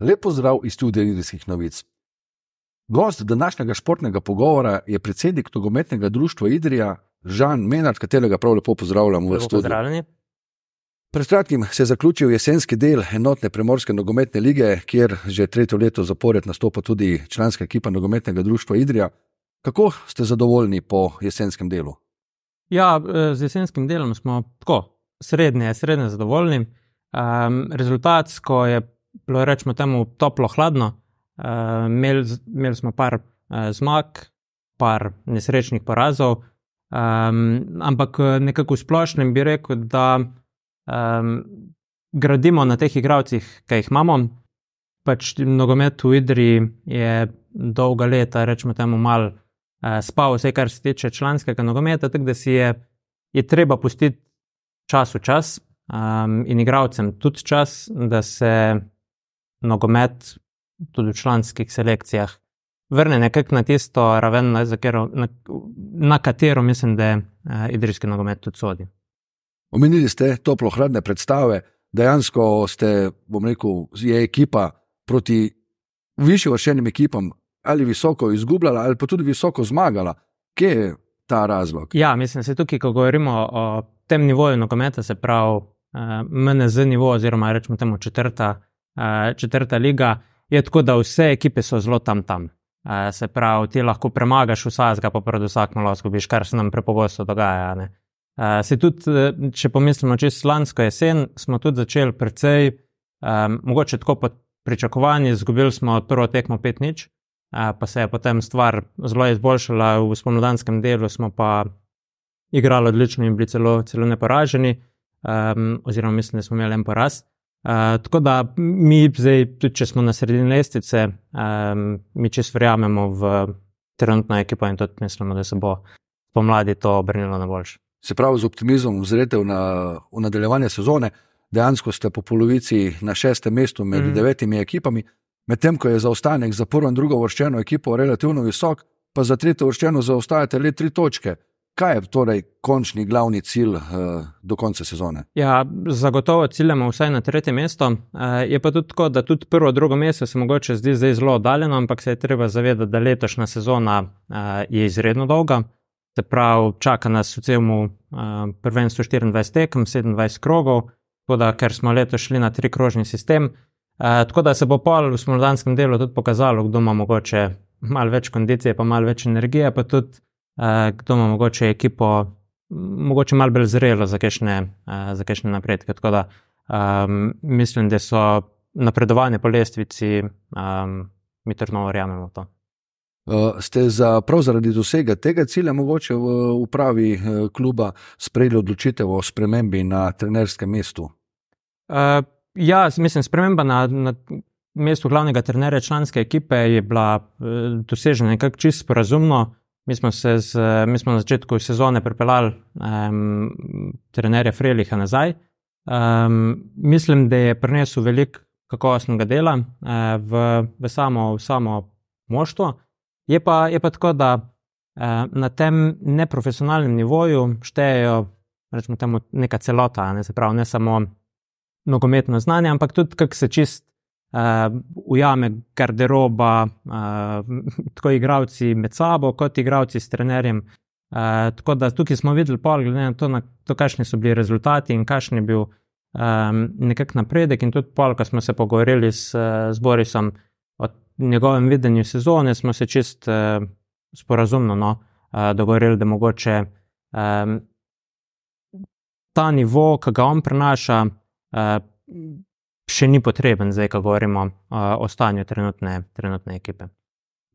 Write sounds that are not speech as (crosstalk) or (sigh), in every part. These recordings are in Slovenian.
Lepo zdrav iz studia Idrijskih novic. Gost današnjega športnega pogovora je predsednik nogometnega društva Idrija, Žan Menard, katerega prav lepo pozdravljam v studiu. Pred kratkim se je zaključil jesenski del enotne primorske nogometne lige, kjer že tretje leto zapored nastopa tudi članska ekipa nogometnega društva Idrija. Kako ste zadovoljni po jesenskem delu? Ja, eh, z jesenskim delom smo tako srednje, srednje zadovoljni. Um, rezultatsko je bilo, rečemo, temu toplo-hladno. Uh, imeli, imeli smo par uh, zmag, par nesrečnih porazov, um, ampak nekako v splošnem bi rekel, da um, gradimo na teh igravcih, ki jih imamo. Pač nogomet v Idri je dolga leta, rečemo temu, mal uh, spal, vse kar se tiče članskega nogometa, tako da si je, je treba pustiti čas v čas um, in igravcem tudi čas, da se nogomet tudi v članskih selekcijah vrne nekako na tisto raven, na, na, na katero mislim, da je uh, idrijski nogomet tudi sodi. Omenili ste toplo-hladne predstave, dejansko ste, bom rekel, je ekipa proti višjim vršenim ekipam ali visoko izgubljala, ali pa tudi visoko zmagala. Kje je ta razlog? Ja, mislim, da tukaj, ko govorimo o tem nivoju nogometa, se pravi uh, MNZ nivo, oziroma rečemo temu četrta, četrta liga, je tako, da vse ekipe so zelo tam tam. Uh, se pravi, ti lahko premagaš vsakega, pa pred vsakim lahko zgubiš, kar se nam prepogosto dogaja. Uh, se tudi, če pomislimo, če je lansko jesen, smo tudi začeli precej, um, mogoče tako pod pričakovanji, izgubili smo prvo tekmo 5 nič, uh, pa se je potem stvar zelo izboljšala, v spomladanskem delu smo pa igrali odlično in bili celo, celo neporaženi, um, oziroma mislim, da smo imeli en poraz. Uh, tako da mi, zdaj, tudi če smo na sredini lestvice, um, mi čisto verjamemo v trenutno ekipo in tudi mislimo, da se bo pomladi to obrnilo na boljše. Se pravi, z optimizmom zrete v, na, v nadaljevanje sezone, dejansko ste po polovici na šestem mestu med mm. devetimi ekipami, medtem ko je zaostanek za prvo in drugo vrščeno ekipo relativno visok, pa za tretjo vrščeno zaostajate le tri točke. Kaj je torej končni glavni cilj uh, do konca sezone? Ja, zagotovo ciljamo vsaj na tretje mesto. Uh, je pa tudi tako, da tudi prvo, drugo mesto se mogoče zdi zdaj zelo oddaljeno, ampak se je treba zavedati, da letošnja sezona uh, je izredno dolga. Se pravi, čaka nas v celem uh, prvenstvu 24 tekem, 27 krogov, da, ker smo letos šli na tri krožni sistem. Uh, tako da se bo pol v smoldanskem delu tudi pokazalo, kdo ima mogoče malo več kondicije, pa malo več energije, pa tudi kdo ima mogoče ekipo, mogoče malo bolj zrelo za kakšne, uh, za kakšne napredke. Tako da um, mislim, da so napredovanje po lestvici, um, mi trdno verjamemo v to. Uh, ste za, prav zaradi dosega tega cilja, mogoče v upravi uh, kluba, sprejeli odločitev o spremembi na trenerskem mestu? Uh, ja, mislim, sprememba na, na mestu glavnega trenerja članske ekipe je bila uh, dosežena nekako čisto razumno. Mi smo, z, mi smo na začetku sezone pripeljali um, trenerja Freliha nazaj. Um, mislim, da je prinesel veliko kakovostnega dela uh, v, v samo, samo moštvo. Je pa, je pa tako, da uh, na tem neprofesionalnem nivoju štejejo temu, neka celota, ne, se pravi, ne samo nogometno znanje, ampak tudi kako se čist ujame garderoba, uh, (laughs) tako igravci med sabo, kot igravci s trenerjem. Uh, tako da tukaj smo videli, pol, glede na to, na to kakšni so bili rezultati in kakšen je bil um, nekak napredek. In tudi pol, ko smo se pogovorili s, s Borisom o njegovem videnju sezone, smo se čist uh, sporazumno no, uh, dogovorili, da mogoče um, ta nivo, ki ga on prenaša, uh, še ni potreben, zdaj, ko govorimo uh, o stanju trenutne, trenutne ekipe.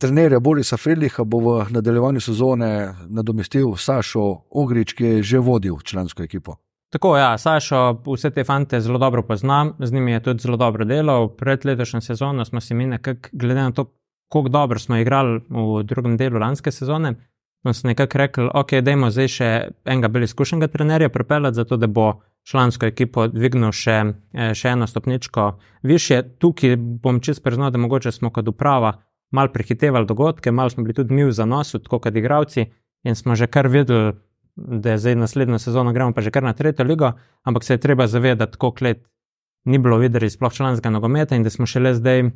Trenerja Borisa Fredliha bo v nadaljevanju sezone nadomestil Sašo Ogrič, ki je že vodil člansko ekipo. Tako, ja, Sašo, vse te fante zelo dobro poznam, z njimi je tudi zelo dobro delal. Pred letošnjo sezono smo se mi nekako, glede na to, kako dobro smo igrali v drugem delu lanske sezone, smo se nekako rekli, ok, dajmo zdaj še enega bolj izkušenega trenerja pripeljati, zato da bo člansko ekipo dvignil še, eh, še eno stopničko više. Tukaj bom čest priznal, da mogoče smo kot uprava mal prehitevali dogodke, mal smo bili tudi mi v zanosu, tako kot igravci, in smo že kar videli, da je zdaj naslednjo sezono gremo pa že kar na tretjo ligo, ampak se je treba zavedati, koliko let ni bilo videti sploh članskega nogometa in da smo šele zdaj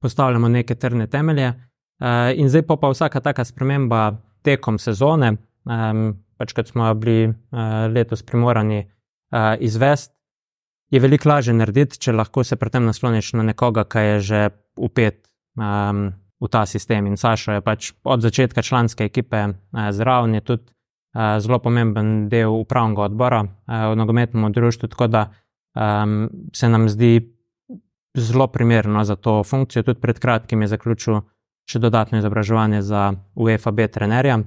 postavljamo neke trdne temelje. Uh, in zdaj pa vsaka taka sprememba tekom sezone, um, pač kot smo bili uh, letos primorani uh, izvesti, je veliko lažje narediti, če lahko se pri tem nasloniš na nekoga, ki je že upet um, v ta sistem. In Sašo je pač od začetka članske ekipe uh, zraven, je tudi uh, zelo pomemben del upravnega odbora uh, v nogometnem društvu, tako da um, se nam zdi zelo primerno za to funkcijo. Tudi pred kratkim je zaključil še dodatno izobraževanje za UFAB trenerja.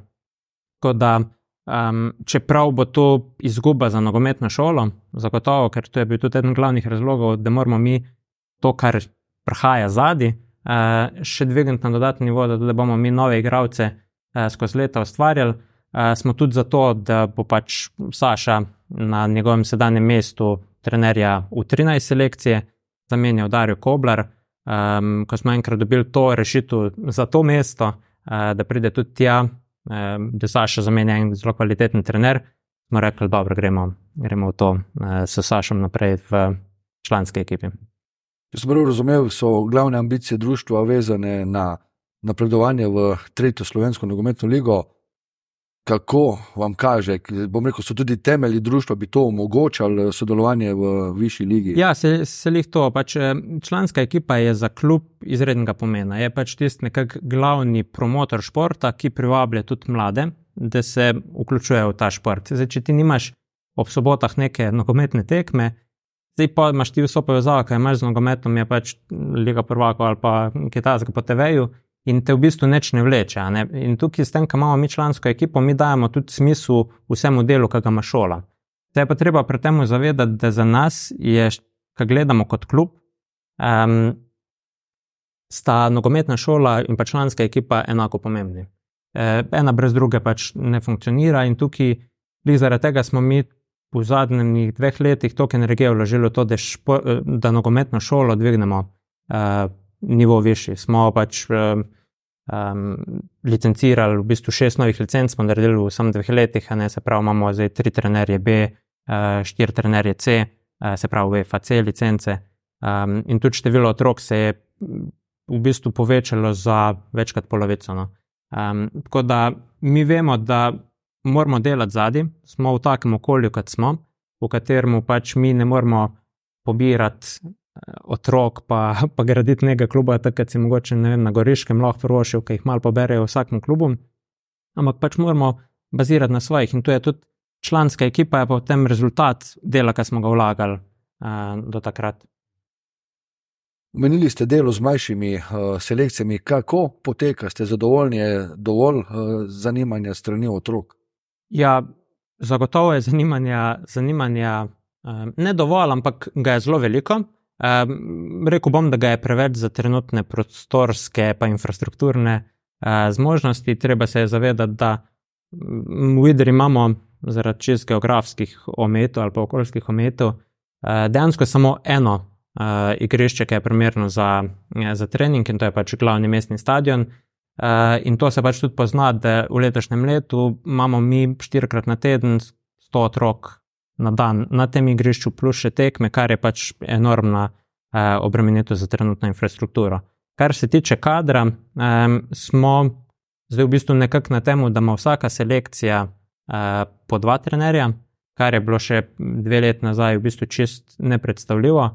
Tako da, um, čeprav bo to izguba za nogometno šolo, zagotovo, ker to je bil tudi eden glavnih razlogov, da moramo mi to, kar prihaja zadnji, uh, še dvigniti na dodatni nivo, da, da bomo mi nove igralce uh, skozi leta ustvarjali. Uh, smo tudi zato, da bo pač Saša na njegovem sedanjem mestu trenerja v 13 selekcije zamenjal Darijo Koblar. Um, ko smo enkrat dobili to rešitev za to mesto, uh, da pride tudi tja, um, da Saša zamenja en zelo kvaliteten trener, smo rekli, da gremo, gremo v to uh, s Sašom naprej v članske ekipi. Če sem prav razumel, so glavne ambicije društva vezane na napredovanje v tretjo slovensko nogometno ligo kako vam kaže, bom rekel, so tudi temelji družbe, bi to omogočali sodelovanje v višji ligi? Ja, se, se jih to. Pač, eh, članska ekipa je za klub izrednega pomena. Je pač tisti nekak glavni promotor športa, ki privablja tudi mlade, da se vključujejo v ta šport. Zdaj, če ti nimaš ob sobotah neke nogometne tekme, zdaj pa imaš ti vso povezavo, kaj imaš z nogometom, je pač Liga prvaka ali pa Kitajska po TV-ju in te v bistvu neč ne vleče. Ne? In tukaj, s tem, ko imamo mi člansko ekipo, mi dajemo tudi smisel vsemu delu, ki ga ima šola. Zdaj pa treba pri tem zavedati, da za nas je, ko gledamo kot klub, um, sta nogometna šola in pa članska ekipa enako pomembni. E, ena brez druge pač ne funkcionira in tukaj, zaradi tega smo mi. V zadnjih dveh letih toliko energije vložili v to, da, špo, da nogometno šolo dvignemo uh, nivo višji. Smo pač uh, um, licencirali v bistvu šest novih licenc, smo naredili v samih dveh letih, ne, se pravi, imamo zdaj tri trenerje B, uh, štiri trenerje C, uh, se pravi, VFC licence. Um, in tudi število otrok se je v bistvu povečalo za več kot polovico. No. Um, tako da mi vemo, da moramo delati zadnji, smo v takem okolju, kot smo, v katerem pač mi ne moremo pobirati otrok, pa, pa graditi nekaj kluba, tako da si mogoče vem, na Goriškem lahko prvošil, ki jih malo poberejo v vsakem klubu. Ampak pač moramo bazirati na svojih in to je tudi članska ekipa, je pa potem rezultat dela, ki smo ga vlagali uh, do takrat. Omenili ste delo z manjšimi uh, selekcijami, kako poteka, ste zadovoljni, je dovolj uh, zanimanja strani otrok? Ja, zagotovo je zanimanja, zanimanja um, ne dovolj, ampak ga je zelo veliko. Um, rekel bom, da ga je preveč za trenutne prostorske in infrastrukturne uh, zmožnosti. Treba se je zavedati, da v Idri imamo zaradi čist geografskih omejitev ali pa okoljskih omejitev uh, dejansko samo eno uh, igrišče, ki je primerno za, za trening in to je pač glavni mestni stadion. Uh, in to se pač tudi pozna, da v letošnjem letu imamo mi štirikrat na teden 100 otrok na dan na tem igrišču, plus še tekme, kar je pač enormna eh, obremenitev za trenutno infrastrukturo. Kar se tiče kadra, eh, smo zdaj v bistvu nekako na tem, da ima vsaka selekcija eh, po dva trenerja, kar je bilo še dve leti nazaj v bistvu čist nepredstavljivo.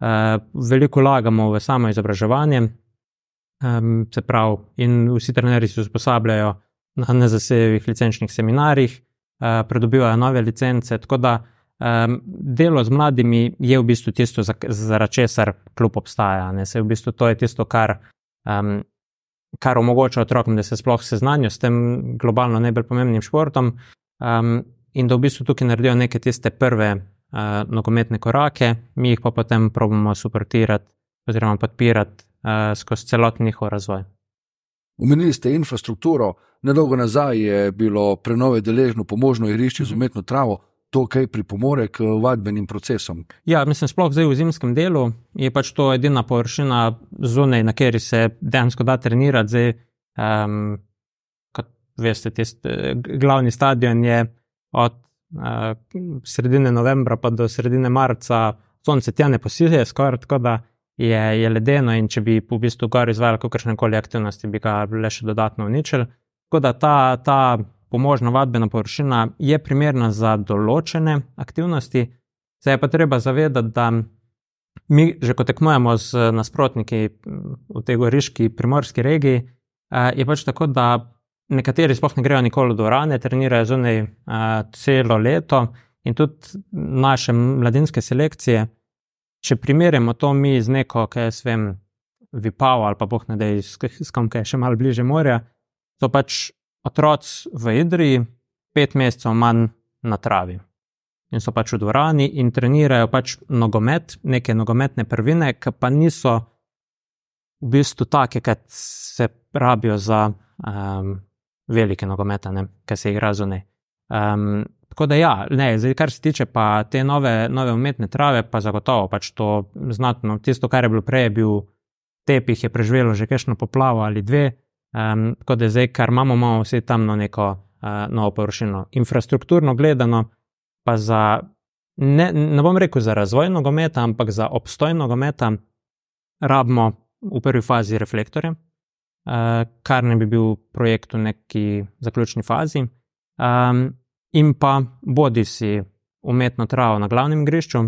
Eh, veliko lagamo v samo izobraževanje, eh, se pravi, in vsi trenerji se usposabljajo na nezasebnih licenčnih seminarjih. Eh, pridobivajo nove licence. Tako da um, delo z mladimi je v bistvu tisto, zaradi česar kljub obstaja. Ne? Se v bistvu to je tisto, kar, um, kar omogoča otrokom, da se sploh seznanijo s tem globalno najbolj pomembnim športom. Um, in da v bistvu tukaj naredijo neke tiste prve uh, nogometne korake, mi jih pa potem probujemo suportirati oziroma podpirati uh, skozi celotni njihov razvoj. Umenili ste infrastrukturo, nedolgo nazaj je bilo prenove deležno pomožno igrišče z mhm. umetno travo. To, kaj pripomore k vadbenim procesom. Ja, mislim, sploh zdaj v zimskem delu je pač to edina površina zunaj, na kateri se dejansko da trenirati. Zdaj, um, kot veste, tist, glavni stadion je od uh, sredine novembra pa do sredine marca sonce tja ne posilje, skoraj tako da je, je ledeno in če bi v bistvu gor izvajali kakršne koli aktivnosti, bi ga le še dodatno uničili. Tako da ta, ta pomožna vadbena površina je primerna za določene aktivnosti, se je pa treba zavedati, da mi že ko tekmujemo z nasprotniki v tej goriški primorski regiji, je pač tako, da nekateri sploh ne grejo nikoli v dvorane, trenirajo zunaj celo leto in tudi naše mladinske selekcije če primerjamo to mi z neko, ki je svem Vipav ali pa boh ne da iz kom, ki je še malo bliže morja, so pač otroci v Idriji pet mesecev manj na travi. In so pač v dvorani in trenirajo pač nogomet, neke nogometne prvine, ki pa niso v bistvu take, ki se rabijo za um, velike nogomete, ki se igra zunaj. Um, Tako da, ja, ne, zdaj, kar se tiče pa te nove, nove umetne trave, pa zagotovo pač to znatno. Tisto, kar je bilo prej, je bil tepih, je preživelo že kajšno poplavo ali dve. Um, tako da zdaj, kar imamo, imamo vse tam na neko uh, novo površino. Infrastrukturno gledano, pa za, ne, ne bom rekel za razvoj nogometa, ampak za obstoj nogometa, rabimo v prvi fazi reflektorje, uh, kar ne bi bil projekt v neki zaključni fazi. Um, in pa bodi si umetno travo na glavnem igrišču,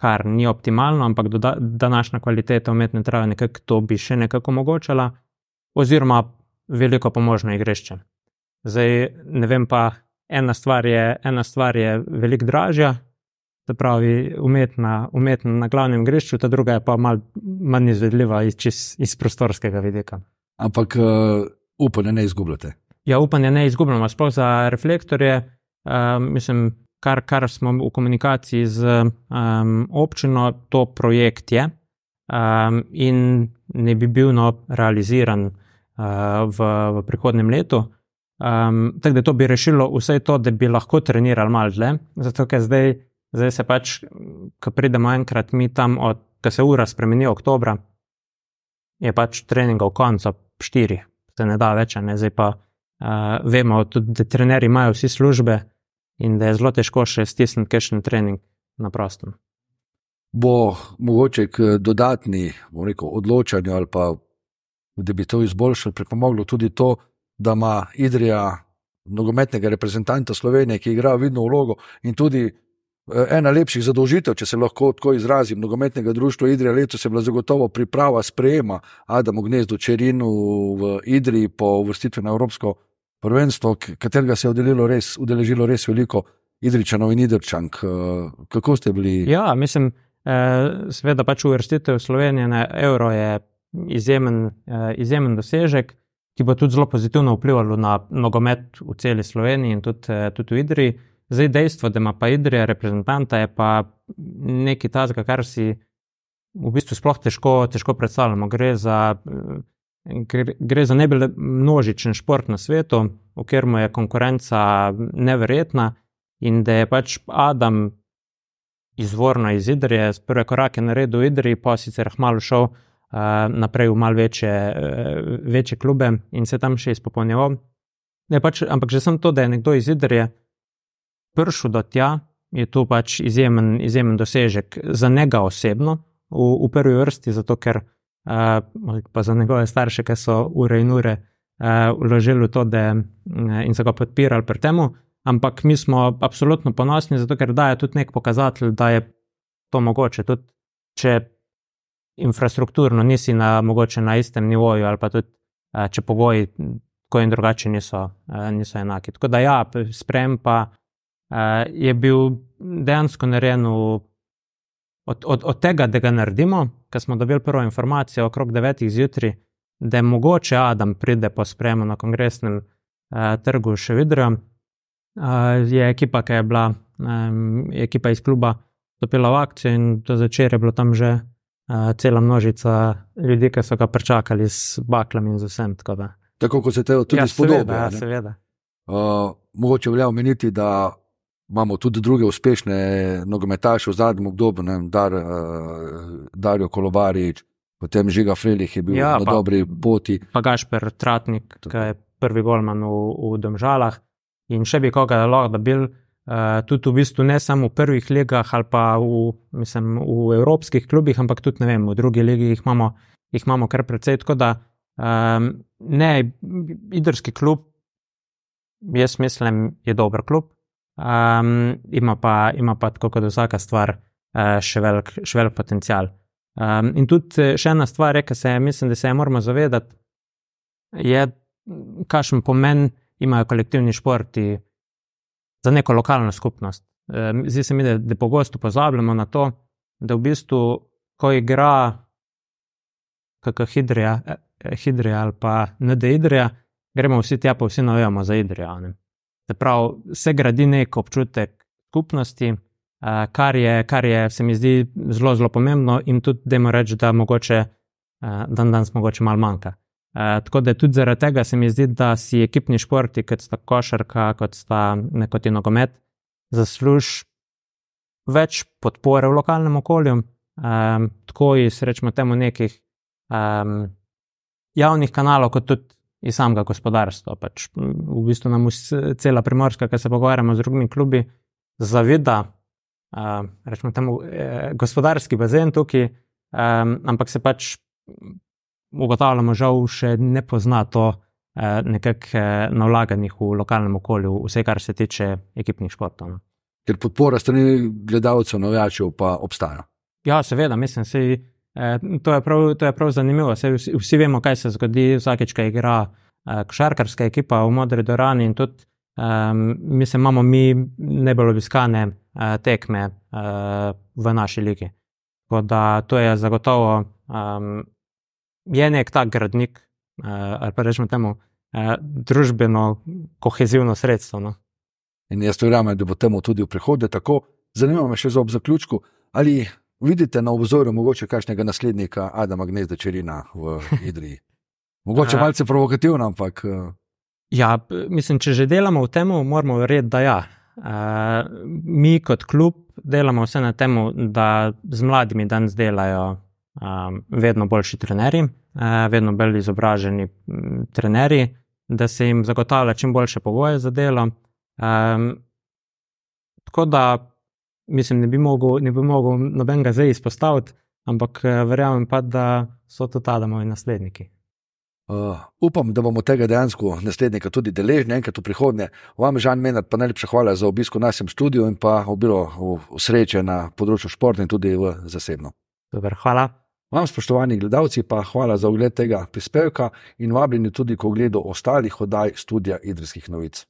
kar ni optimalno, ampak današnja kvaliteta umetne trave nekako to bi še nekako omogočala, oziroma veliko pomožno igrišče. Zdaj ne vem pa, ena stvar je, ena stvar je veliko dražja. Se pravi, umetna, umetna na glavnem igrišču, ta druga je pa mal, manj izvedljiva iz, iz prostorskega vidika. Ampak uh, upanje ne izgubljate. Ja, upanje ne izgubljamo, sploh za reflektorje. Mislim, kar, kar smo v komunikaciji z um, občino, to projekt je um, in ne bi bil no realiziran uh, v, v prihodnem letu. Um, tako da to bi rešilo vse to, da bi lahko trenirali malo dlje. Zato, ker zdaj, zdaj se pač, ko pridemo enkrat mi tam, ko se ura spremeni oktobra, je pač treningov konca štiri, se ne da več, ne zdaj pa. Uh, vemo, tudi, da trenerji imajo vsi službe, in da je zelo težko še stisniti kakšen trening na prostem. Bo mogoče k dodatni rekel, odločanju ali pa da bi to izboljšali, pripomoglo tudi to, da ima Idrija nogometnega reprezentanta Slovenije, ki igra vidno vlogo in tudi eh, ena lepših zadolžitev, če se lahko tako izrazim, nogometnega društva Idrija letos je bila zagotovo priprava sprejema Adamu Gnezdu Čerinu v Idriji po uvrstitvi na Evropsko prvenstvo, katerega se je res, udeležilo res veliko Idričanov in Idrčank. Eh, kako ste bili? Ja, mislim, eh, seveda pač uvrstitev Slovenije na Euro je izjemen, eh, izjemen dosežek, ki bo tudi zelo pozitivno vplival na nogomet v celi Sloveniji in tudi, tudi v Idriji. Zdaj dejstvo, da ima pa Idrija reprezentanta, je pa nekaj tazga, kar si v bistvu sploh težko, težko predstavljamo. Gre za Gre za najbolj množičen šport na svetu, v katerem je konkurenca neverjetna, in da je pač Adam izvorno iz Idrije, prve korake naredil v Idriji, pa sicer hmalo šel uh, naprej v mal večje, uh, večje klube in se tam še izpopolnjeval. Pač, ampak že sem to, da je nekdo iz Idrije prišel do tja, je to pač izjemen, izjemen dosežek za njega osebno, v, v prvi vrsti, zato ker pa za njegove starše, ki so ure in ure vložili v to, da in so ga podpirali pri tem. Ampak mi smo absolutno ponosni, zato ker daje tudi nek pokazatelj, da je to mogoče. Tudi če infrastrukturno nisi na, na istem nivoju, ali pa tudi če pogoji tako in drugače niso, niso enaki. Tako da ja, sprem pa je bil dejansko narejen od, od, od tega, da ga naredimo, ker smo dobili prvo informacijo okrog 9. zjutraj, da je mogoče Adam pride po spremu na kongresnem uh, trgu še vidro. Uh, je ekipa, ki je bila, um, ekipa iz kluba, stopila v akcijo in do začer je bilo tam že uh, cela množica ljudi, ki so ga pričakali s baklami in z vsem. Tako, tako kot se te tudi ja, spodobi. Ja, seveda. Uh, mogoče velja omeniti, da imamo tudi druge uspešne nogometaše v zadnjem obdobju, ne, Dar, uh, Darijo Kolobarič, potem Žiga Frelih je bil ja, na pa, dobri poti. Pa Gašper Tratnik, ki je prvi golman v, v Domžalah. In še bi koga lahko bil, tudi v bistvu ne samo v prvih ligah ali pa v, mislim, v evropskih klubih, ampak tudi vem, v drugih ligih jih imamo, jih imamo kar precej. Tako da um, ne, idrski klub, jaz mislim, je dober klub. Um, ima, pa, ima pa, tako kot vsaka stvar, uh, še velik, še velik potencial. Um, in tudi še ena stvar, ki se mislim, da se je moramo zavedati, je, kakšen pomen imajo kolektivni športi za neko lokalno skupnost. Um, zdi se mi, da, da pogosto pozabljamo na to, da v bistvu, ko igra kakšna hidrija, eh, hidrija ali pa ND hidrija, gremo vsi tja, pa vsi navijamo za hidrijo. Se pravi, se gradi nek občutek skupnosti, uh, kar, je, kar je, se mi zdi, zelo, zelo pomembno, in tudi, da moramo reči, da mogoče uh, dan danes mogoče malo manjka. Uh, tako da tudi zaradi tega se mi zdi, da si ekipni športi, kot sta košarka, kot sta nekoti nogomet, zasluž več podpore v lokalnem okolju, um, tako iz, rečemo, temu nekih um, javnih kanalov, kot tudi iz samega gospodarstva. Pač v bistvu nam cela primorska, ki se pogovarjamo z drugimi klubi, zavida, uh, rečemo temu, eh, gospodarski bazen tukaj, um, ampak se pač ugotavljamo, žal še ne pozna to uh, nekako uh, na vlaganjih v lokalnem okolju, vse kar se tiče ekipnih športov. No. Ker podpora strani gledalcev, novijačev pa obstaja. Ja, seveda, mislim, da se. To, je prav, to je prav zanimivo. Vsi, vsi vemo, kaj se zgodi, vsakeč, ko igra e, košarkarska ekipa v Modri Dorani. In tudi, um, mislim, imamo mi najbolj obiskane uh, tekme uh, v naši ligi. Tako da to je zagotovo um, je nek tak gradnik, uh, ali pa rečemo temu, uh, družbeno kohezivno sredstvo. No. In jaz verjamem, da bo temu tudi v prihodnje tako. Zanima me še za ob zaključku, ali vidite na obzoru mogoče kakšnega naslednika Adama Gnezda Čerina v Idriji? (laughs) Mogoče malce provokativno, ampak. Eh, ja, mislim, če že delamo v tem, moramo verjeti, da ja. Uh, mi kot klub delamo vse na tem, da z mladimi danes delajo um, vedno boljši trenerji, uh, vedno bolj izobraženi um, trenerji, da se jim zagotavlja čim boljše pogoje za delo. Um, tako da mislim, ne bi mogel, ne bi mogel nobenega zdaj izpostaviti, ampak eh, verjamem pa, da so to tada moji nasledniki. Uh, upam, da bomo tega dejansko naslednika tudi deležni enkrat v prihodnje. Vam, Žan Menard, pa najlepša hvala za obisko v našem studiu in pa obilo sreče na področju športa in tudi v zasebno. Dobar, hvala. Vam, spoštovani gledalci, pa hvala za ogled tega prispevka in vabljeni tudi k ogledu ostalih oddaj študija Idrijskih novic.